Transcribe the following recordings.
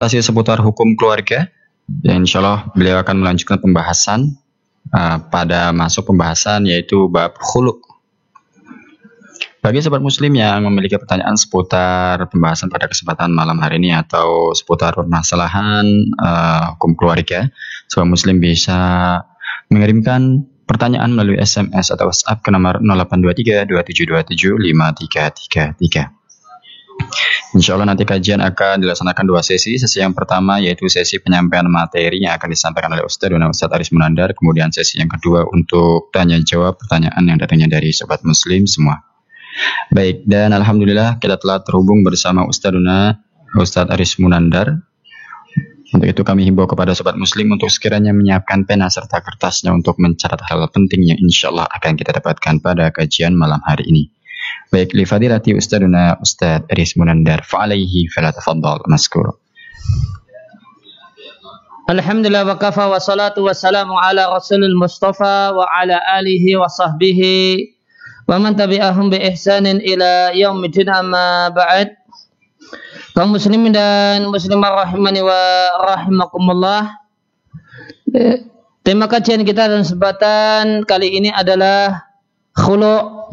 masih seputar hukum keluarga. Ya, insya Allah beliau akan melanjutkan pembahasan uh, pada masuk pembahasan yaitu bab khuluk. Bagi sobat muslim yang memiliki pertanyaan seputar pembahasan pada kesempatan malam hari ini atau seputar permasalahan uh, hukum keluarga, sobat muslim bisa mengirimkan pertanyaan melalui SMS atau WhatsApp ke nomor 0823 2727 5333. Insya Allah nanti kajian akan dilaksanakan dua sesi. Sesi yang pertama yaitu sesi penyampaian materi yang akan disampaikan oleh Ustadz dan Ustadz Aris Munandar. Kemudian sesi yang kedua untuk tanya jawab pertanyaan yang datangnya dari sobat muslim semua. Baik, dan Alhamdulillah kita telah terhubung bersama Ustadzuna Ustadz Aris Munandar. Untuk itu kami himbau kepada sobat muslim untuk sekiranya menyiapkan pena serta kertasnya untuk mencatat hal penting yang insya Allah akan kita dapatkan pada kajian malam hari ini. Baik, li fadilati ustaduna Ustad Aris Munandar. Fa'alaihi fala tafaddal maskur. Alhamdulillah wa kafa wa salatu wa salamu ala rasulil mustafa wa ala alihi wa sahbihi wa man tabi'ahum bi ihsanin ila yaumidin amma ba'd. Kaum muslimin dan muslimah rahimani wa rahimakumullah. Tema kajian kita dan sebatan kali ini adalah khulu'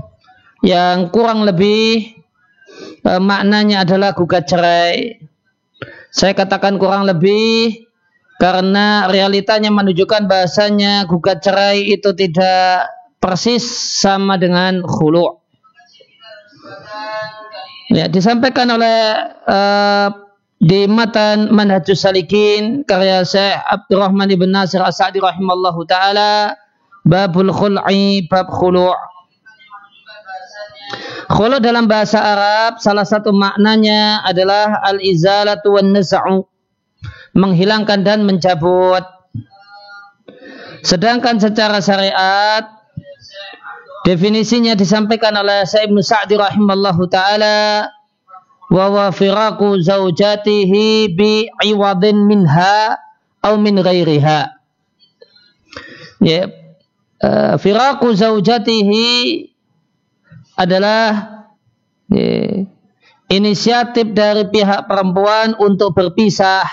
yang kurang lebih e, maknanya adalah gugat cerai. Saya katakan kurang lebih karena realitanya menunjukkan bahasanya gugat cerai itu tidak persis sama dengan khulu. Ya, disampaikan oleh uh, di matan Manhajus Salikin karya Syekh Abdurrahman ibn Nasir As-Sa'di rahimallahu taala babul khul'i bab khulu' Khulu dalam bahasa Arab salah satu maknanya adalah al-izalatu wan naz'u. Menghilangkan dan mencabut. Sedangkan secara syariat definisinya disampaikan oleh Sa'ib Sa'di rahimallahu taala wa wa firaku zaujatihi bi iwadin minha atau min ghairiha. Ya, uh, firaku zaujatihi adalah inisiatif dari pihak perempuan untuk berpisah.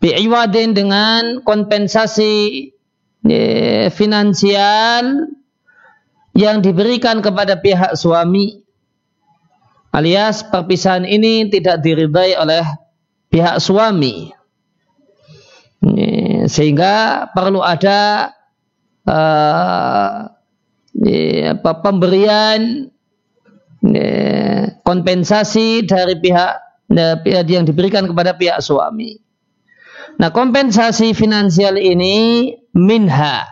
Bi'iwadin dengan kompensasi finansial yang diberikan kepada pihak suami. Alias perpisahan ini tidak diridai oleh pihak suami. Sehingga perlu ada uh, apa, pemberian kompensasi dari pihak yang diberikan kepada pihak suami. Nah, kompensasi finansial ini minha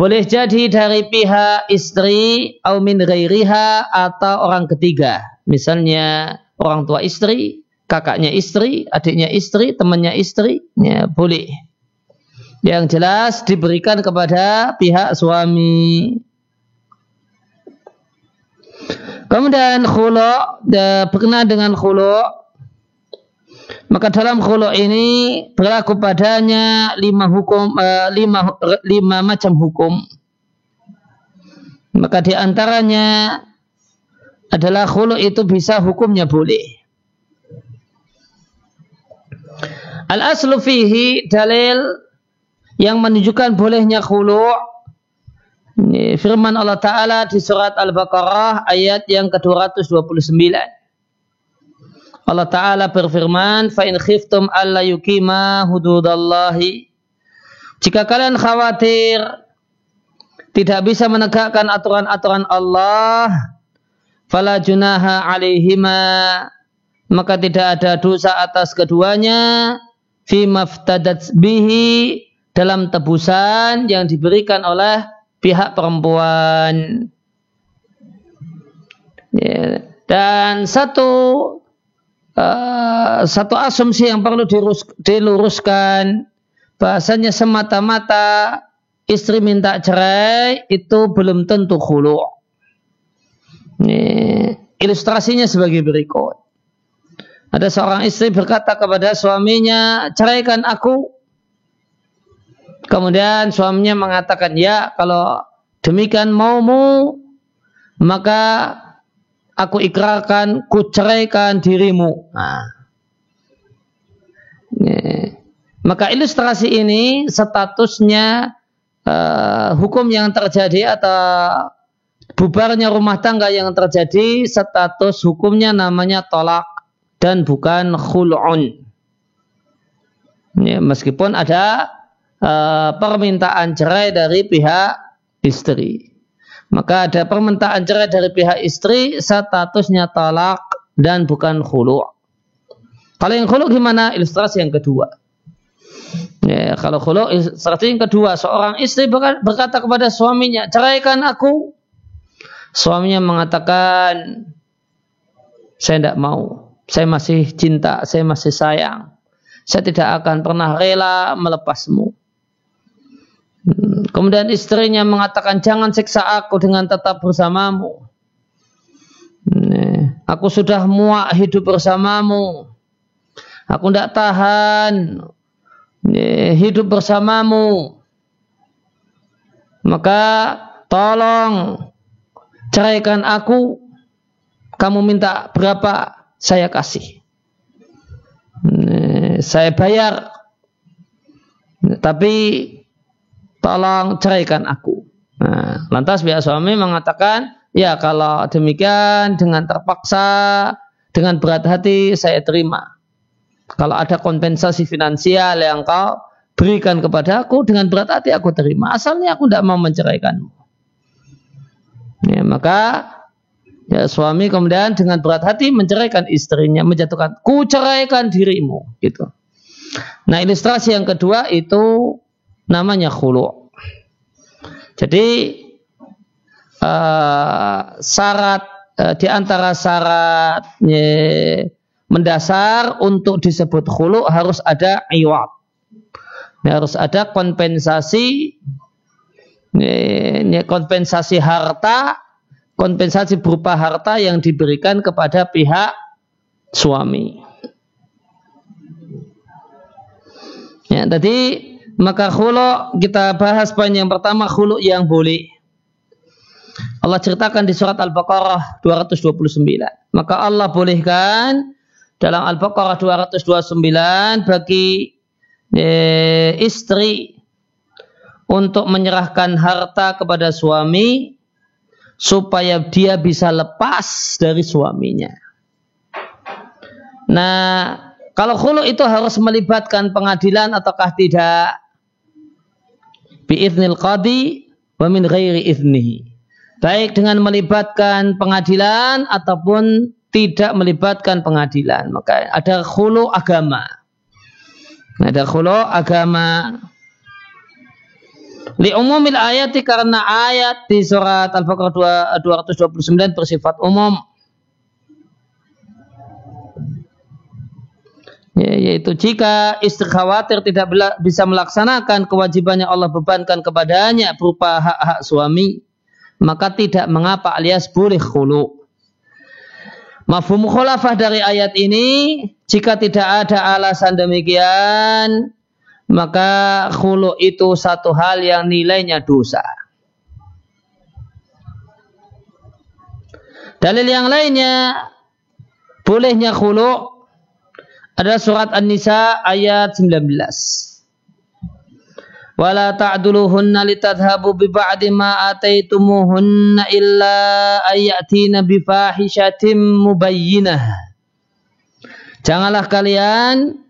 boleh jadi dari pihak istri atau min ghairiha atau orang ketiga. Misalnya orang tua istri, kakaknya istri, adiknya istri, temannya istri, ya boleh. Yang jelas diberikan kepada pihak suami. Kemudian khulu berkenaan dengan khulu maka dalam khulu ini berlaku padanya lima hukum uh, lima lima macam hukum. Maka di antaranya adalah khulu itu bisa hukumnya boleh. Al aslu fihi dalil yang menunjukkan bolehnya khulu' firman Allah Ta'ala di surat Al-Baqarah ayat yang ke-229. Allah Ta'ala berfirman, فَإِنْ خِفْتُمْ أَلَّا يُكِيمَا هُدُودَ اللَّهِ Jika kalian khawatir tidak bisa menegakkan aturan-aturan Allah, fala junaha alaihima maka tidak ada dosa atas keduanya fi maftadat bihi dalam tebusan yang diberikan oleh pihak perempuan. Ya. Dan satu uh, satu asumsi yang perlu diluruskan bahasanya semata-mata istri minta cerai itu belum tentu khulu. Ilustrasinya sebagai berikut. Ada seorang istri berkata kepada suaminya, ceraikan aku Kemudian suaminya mengatakan, ya kalau demikian maumu, maka aku ikrarkan, ku ceraikan dirimu. Nah, Maka ilustrasi ini statusnya uh, hukum yang terjadi atau bubarnya rumah tangga yang terjadi status hukumnya namanya tolak dan bukan khul'un. Ya, meskipun ada uh, permintaan cerai dari pihak istri. Maka ada permintaan cerai dari pihak istri statusnya talak dan bukan khulu'. Kalau yang khulu gimana? Ilustrasi yang kedua. Ya, kalau khulu ilustrasi yang kedua, seorang istri berkata kepada suaminya, ceraikan aku. Suaminya mengatakan, saya tidak mau. Saya masih cinta, saya masih sayang. Saya tidak akan pernah rela melepasmu. Kemudian istrinya mengatakan, jangan siksa aku dengan tetap bersamamu. Aku sudah muak hidup bersamamu. Aku tidak tahan hidup bersamamu. Maka tolong ceraikan aku. Kamu minta berapa? Saya kasih. Saya bayar. Tapi tolong ceraikan aku. Nah, lantas pihak suami mengatakan, Ya kalau demikian dengan terpaksa, dengan berat hati saya terima. Kalau ada kompensasi finansial yang kau berikan kepada aku dengan berat hati aku terima. Asalnya aku tidak mau menceraikanmu. Ya, maka ya, suami kemudian dengan berat hati menceraikan istrinya, menjatuhkan ku ceraikan dirimu gitu. Nah ilustrasi yang kedua itu namanya khulu. Jadi uh, syarat uh, di antara syarat mendasar untuk disebut khulu harus ada iwat. Harus ada kompensasi ye, kompensasi harta, kompensasi berupa harta yang diberikan kepada pihak suami. Ya, tadi maka khulu kita bahas poin yang pertama khulu yang boleh. Allah ceritakan di surat Al-Baqarah 229. Maka Allah bolehkan dalam Al-Baqarah 229 bagi eh, istri untuk menyerahkan harta kepada suami supaya dia bisa lepas dari suaminya. Nah, kalau khulu itu harus melibatkan pengadilan ataukah tidak? Biiznil qadi wa min ghairi iznihi baik dengan melibatkan pengadilan ataupun tidak melibatkan pengadilan. Maka ada khulu agama. Ada khulu agama. Li umumil ayati karena ayat di surat Al-Baqarah 229 bersifat umum. Ya, yaitu jika istri khawatir tidak bisa melaksanakan kewajibannya Allah bebankan kepadanya berupa hak-hak suami, maka tidak mengapa alias boleh khulu. Mafhum khulafah dari ayat ini, jika tidak ada alasan demikian, maka khulu itu satu hal yang nilainya dosa. Dalil yang lainnya, bolehnya khulu adalah surat An-Nisa ayat 19 wala ta'duluhunna litadhabu bi ba'di ma ataitumuhunna illa ayatina bi fahishatin mubayyinah. Janganlah kalian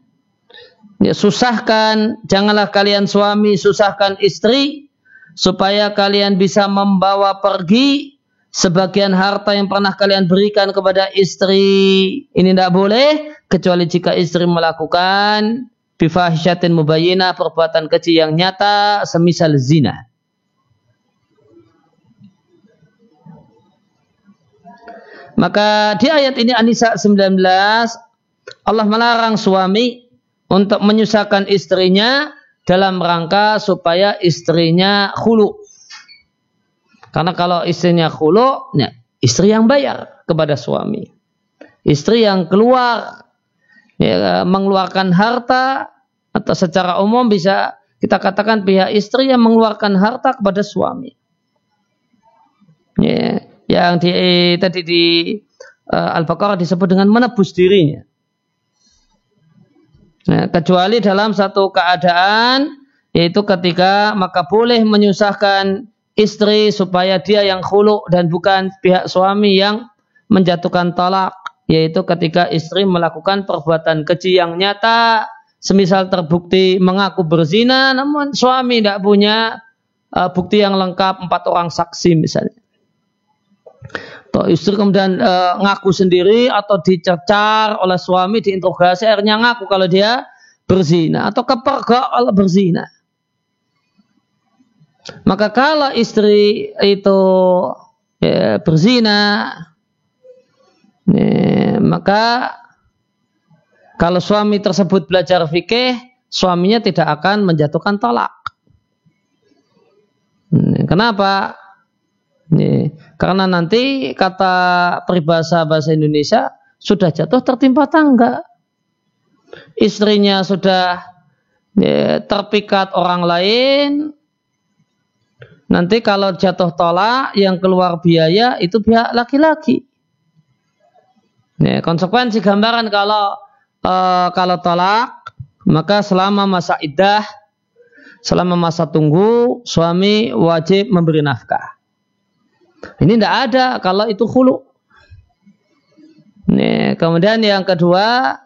ya, susahkan, janganlah kalian suami susahkan istri supaya kalian bisa membawa pergi sebagian harta yang pernah kalian berikan kepada istri. Ini tidak boleh kecuali jika istri melakukan bifahisyatin mubayyina perbuatan keji yang nyata semisal zina. Maka di ayat ini Anisa 19 Allah melarang suami untuk menyusahkan istrinya dalam rangka supaya istrinya khulu. Karena kalau istrinya khulu, ya, istri yang bayar kepada suami. Istri yang keluar ya, mengeluarkan harta atau secara umum bisa kita katakan pihak istri yang mengeluarkan harta kepada suami. Ya, yang di, tadi di uh, Al-Baqarah disebut dengan menebus dirinya. Nah, kecuali dalam satu keadaan yaitu ketika maka boleh menyusahkan istri supaya dia yang khulu dan bukan pihak suami yang menjatuhkan talak yaitu ketika istri melakukan perbuatan keji yang nyata semisal terbukti mengaku berzina namun suami tidak punya uh, bukti yang lengkap empat orang saksi misalnya. Atau istri kemudian uh, ngaku sendiri atau dicercar oleh suami diinterogasi akhirnya ngaku kalau dia berzina atau kepergok oleh berzina. Maka kalau istri itu ya, berzina ya, maka kalau suami tersebut belajar fikih suaminya tidak akan menjatuhkan talak kenapa ini, karena nanti kata peribahasa bahasa Indonesia sudah jatuh tertimpa tangga. Istrinya sudah ya, terpikat orang lain. Nanti kalau jatuh tolak yang keluar biaya itu pihak laki-laki. Ya, konsekuensi gambaran kalau uh, kalau tolak maka selama masa iddah selama masa tunggu suami wajib memberi nafkah. Ini tidak ada kalau itu hulu. Nih, kemudian yang kedua,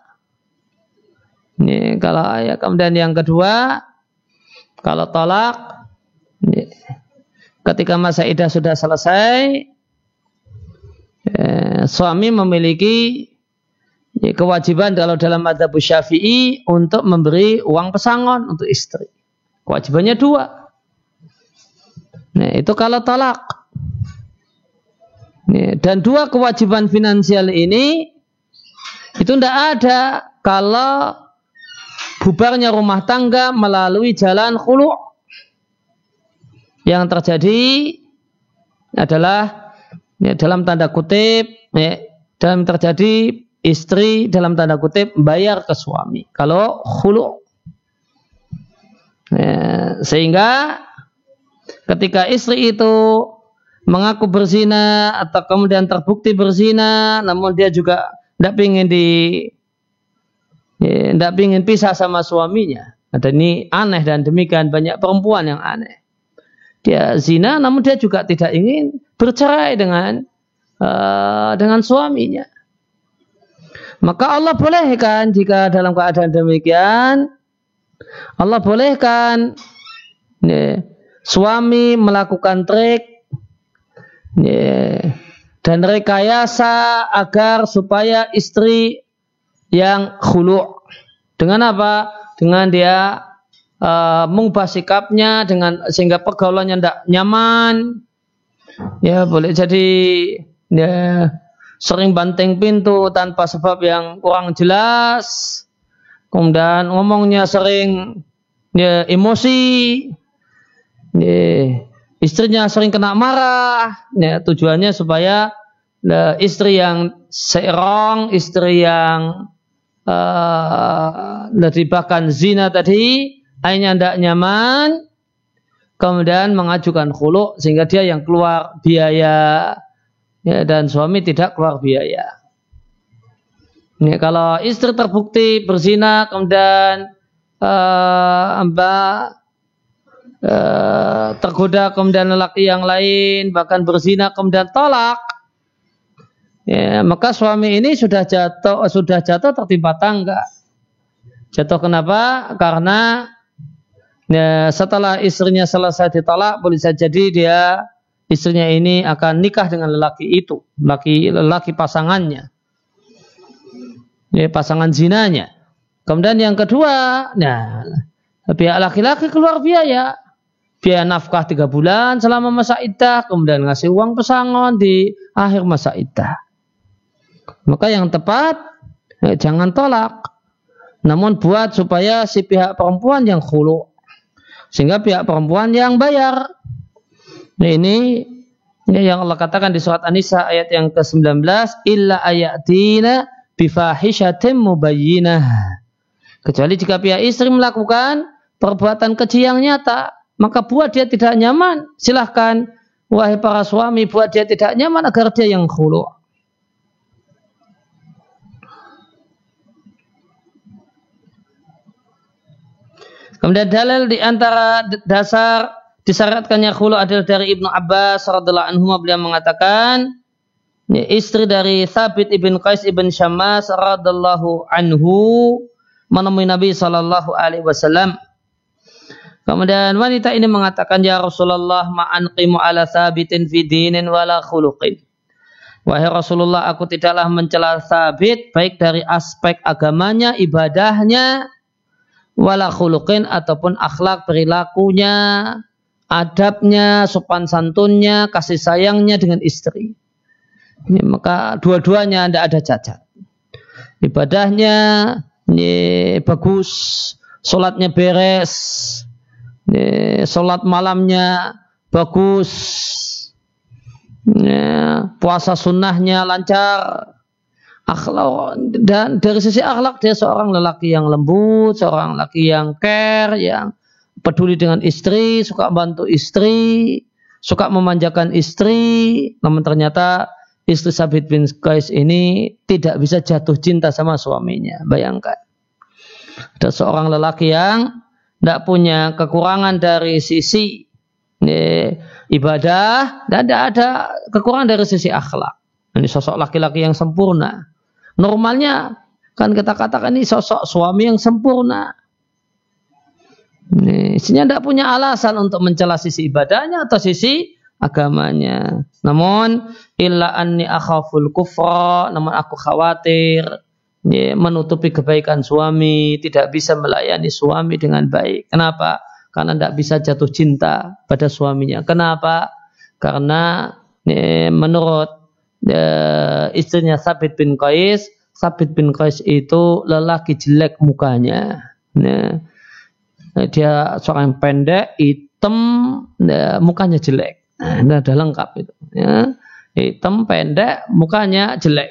nih, kalau ya kemudian yang kedua, kalau tolak, nih, ketika masa idah sudah selesai, eh, suami memiliki kewajiban kalau dalam madhab syafi'i untuk memberi uang pesangon untuk istri. Kewajibannya dua. Nah, itu kalau talak. Dan dua kewajiban finansial ini itu tidak ada kalau bubarnya rumah tangga melalui jalan khulu. Yang terjadi adalah ya, dalam tanda kutip ya, dalam terjadi istri dalam tanda kutip bayar ke suami. Kalau khulu. Ya, sehingga ketika istri itu mengaku berzina atau kemudian terbukti berzina namun dia juga tidak ingin di tidak ya, ingin pisah sama suaminya. Ada ini aneh dan demikian banyak perempuan yang aneh dia zina namun dia juga tidak ingin bercerai dengan uh, dengan suaminya maka Allah bolehkan jika dalam keadaan demikian Allah bolehkan ya, suami melakukan trik Yeah. Dan rekayasa agar supaya istri yang khulu. Dengan apa? Dengan dia uh, mengubah sikapnya dengan sehingga pergaulannya tidak nyaman. Ya boleh jadi ya, sering banting pintu tanpa sebab yang kurang jelas. Kemudian ngomongnya sering ya, emosi. Ya, istrinya sering kena marah, ya, tujuannya supaya uh, istri yang serong, istri yang uh, bahkan zina tadi, akhirnya tidak nyaman, kemudian mengajukan khulu sehingga dia yang keluar biaya ya, dan suami tidak keluar biaya. Ya, kalau istri terbukti berzina kemudian uh, mbak Eh, tergoda kemudian lelaki yang lain bahkan berzina kemudian tolak ya, maka suami ini sudah jatuh sudah jatuh tertimpa tangga jatuh kenapa karena ya, setelah istrinya selesai ditolak boleh saja jadi dia istrinya ini akan nikah dengan lelaki itu lelaki lelaki pasangannya. Ya, pasangan zinanya. Kemudian yang kedua nah pihak laki-laki keluar biaya. Biaya nafkah tiga bulan selama masa iddah, kemudian ngasih uang pesangon di akhir masa iddah. Maka yang tepat eh, jangan tolak, namun buat supaya si pihak perempuan yang khulu, sehingga pihak perempuan yang bayar. Nah, ini yang Allah katakan di surat An-Nisa ayat yang ke-19, illa ayatina bifahishatim mubayyinah. Kecuali jika pihak istri melakukan perbuatan keji yang nyata, maka buat dia tidak nyaman, silahkan wahai para suami buat dia tidak nyaman agar dia yang khulu. Kemudian dalil di antara dasar disyaratkannya khulu adalah dari Ibnu Abbas radhiallahu anhu beliau mengatakan istri dari Thabit ibn Qais ibn Syammas radhiallahu anhu menemui Nabi sallallahu alaihi wasallam. Kemudian wanita ini mengatakan ya Rasulullah ma'anqimu ala thabitin fi dinin wala khuluqin. Wahai Rasulullah aku tidaklah mencela Thabit baik dari aspek agamanya, ibadahnya wala khuluqin ataupun akhlak perilakunya, adabnya, sopan santunnya, kasih sayangnya dengan istri. Ini, maka dua-duanya tidak ada cacat. Ibadahnya ini bagus, sholatnya beres, ini, sholat malamnya bagus, ini, puasa sunnahnya lancar, akhlak dan dari sisi akhlak dia seorang lelaki yang lembut, seorang lelaki yang care, yang peduli dengan istri, suka bantu istri, suka memanjakan istri, namun ternyata istri Sabit bin Qais ini tidak bisa jatuh cinta sama suaminya. Bayangkan. Ada seorang lelaki yang tidak punya kekurangan dari sisi ini, ibadah dan tidak ada kekurangan dari sisi akhlak. Ini sosok laki-laki yang sempurna. Normalnya kan kita katakan ini sosok suami yang sempurna. Ini, isinya tidak punya alasan untuk mencela sisi ibadahnya atau sisi agamanya. Namun illa anni akhaful kufra, namun aku khawatir ya, menutupi kebaikan suami, tidak bisa melayani suami dengan baik. Kenapa? Karena tidak bisa jatuh cinta pada suaminya. Kenapa? Karena ya, menurut uh, istrinya Sabit bin Qais, Sabit bin Qais itu lelaki jelek mukanya. Nah, dia seorang pendek, hitam, nah, mukanya jelek. Nah, ada lengkap itu. Ya. Hitam, pendek, mukanya jelek.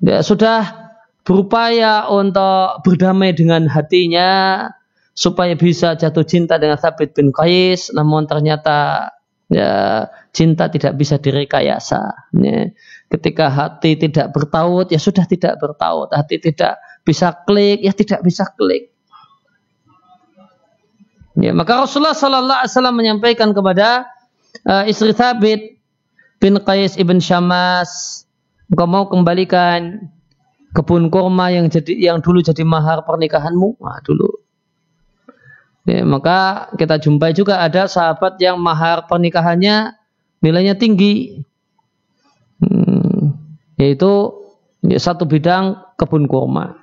Dia sudah berupaya untuk berdamai dengan hatinya supaya bisa jatuh cinta dengan Sabit bin Qais, namun ternyata ya cinta tidak bisa direkayasa. Ya. Ketika hati tidak bertaut, ya sudah tidak bertaut. Hati tidak bisa klik, ya tidak bisa klik. Ya, maka Rasulullah Sallallahu Alaihi Wasallam menyampaikan kepada uh, istri Thabit bin Qais ibn Syamas, engkau mau kembalikan kebun kurma yang jadi yang dulu jadi mahar pernikahanmu, nah, dulu Ya, maka kita jumpai juga ada sahabat yang mahar pernikahannya nilainya tinggi, hmm, yaitu ya, satu bidang kebun kurma.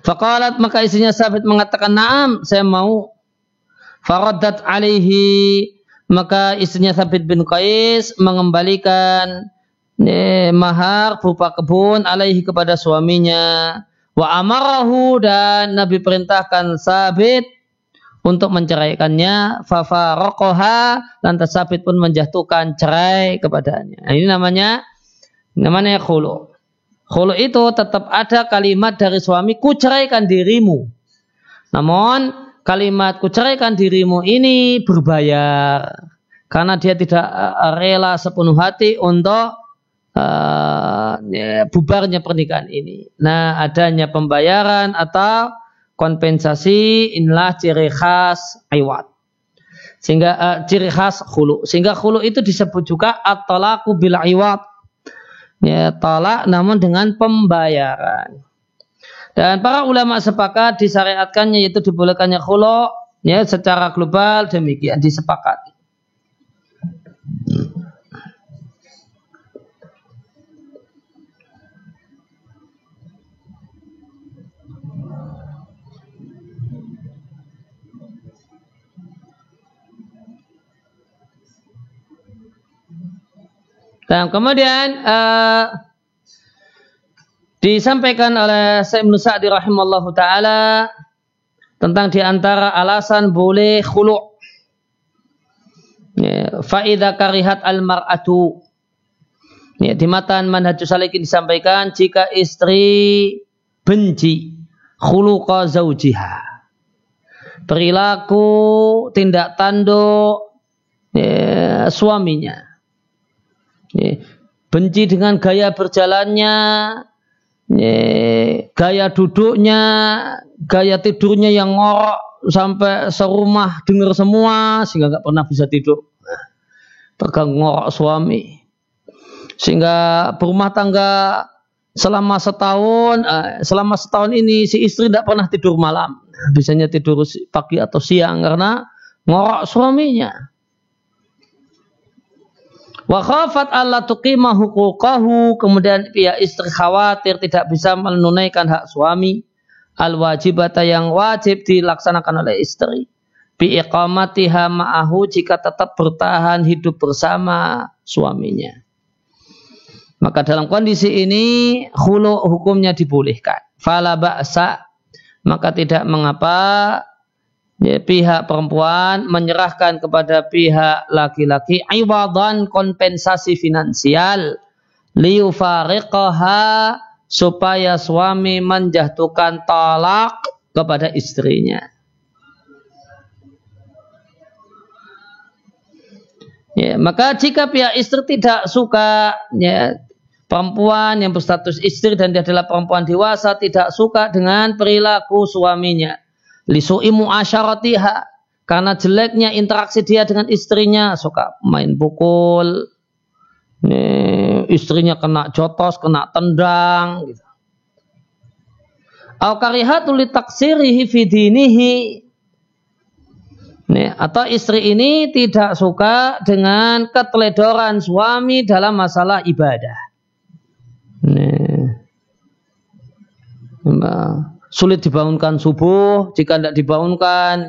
Fakalat maka isinya sahabat mengatakan naam saya mau. Faradat alaihi maka istrinya Sabit bin Qais mengembalikan eh, mahar berupa kebun alaihi kepada suaminya Wa amarahu dan Nabi perintahkan Sabit untuk menceraikannya. Fafarokoha lantas Sabit pun menjatuhkan cerai kepadanya. Nah, ini namanya namanya khulu. Khulu itu tetap ada kalimat dari suami kuceraikan dirimu. Namun kalimat kuceraikan dirimu ini berbayar karena dia tidak eh, rela sepenuh hati untuk uh, ya, bubarnya pernikahan ini. Nah, adanya pembayaran atau kompensasi inilah ciri khas iwat. Sehingga uh, ciri khas khulu. Sehingga khulu itu disebut juga at-talaqu bil iwat. Ya, talak namun dengan pembayaran. Dan para ulama sepakat disyariatkannya yaitu dibolehkannya khulu ya secara global demikian disepakati. Dan kemudian uh, disampaikan oleh Syekh Ibnu Sa'di rahimallahu taala tentang di antara alasan boleh khulu. Ya, faida karihat al mar'atu. Ya, di matan manhajus salikin disampaikan jika istri benci khuluqa zaujiha. Perilaku tindak tanduk ya, suaminya benci dengan gaya berjalannya, gaya duduknya, gaya tidurnya yang ngorok sampai serumah dengar semua sehingga nggak pernah bisa tidur. Terganggu ngorok suami. Sehingga berumah tangga selama setahun, eh, selama setahun ini si istri tidak pernah tidur malam. Biasanya tidur pagi atau siang karena ngorok suaminya. Wa khafat alla tuqima kemudian pihak istri khawatir tidak bisa menunaikan hak suami al wajibata yang wajib dilaksanakan oleh istri. Bi iqamatiha ma'ahu jika tetap bertahan hidup bersama suaminya. Maka dalam kondisi ini hulu hukumnya dibolehkan. Fala ba'sa maka tidak mengapa ya, pihak perempuan menyerahkan kepada pihak laki-laki iwadan kompensasi finansial liufariqaha supaya suami menjatuhkan talak kepada istrinya. Ya, maka jika pihak istri tidak suka ya, perempuan yang berstatus istri dan dia adalah perempuan dewasa tidak suka dengan perilaku suaminya. Lisu'i mu'asyaratiha. Karena jeleknya interaksi dia dengan istrinya. Suka main pukul. Nih, istrinya kena jotos, kena tendang. Gitu. Au karihatu taksirihi fidinihi. Nih, atau istri ini tidak suka dengan keteledoran suami dalam masalah ibadah. Sulit dibangunkan subuh, jika tidak dibangunkan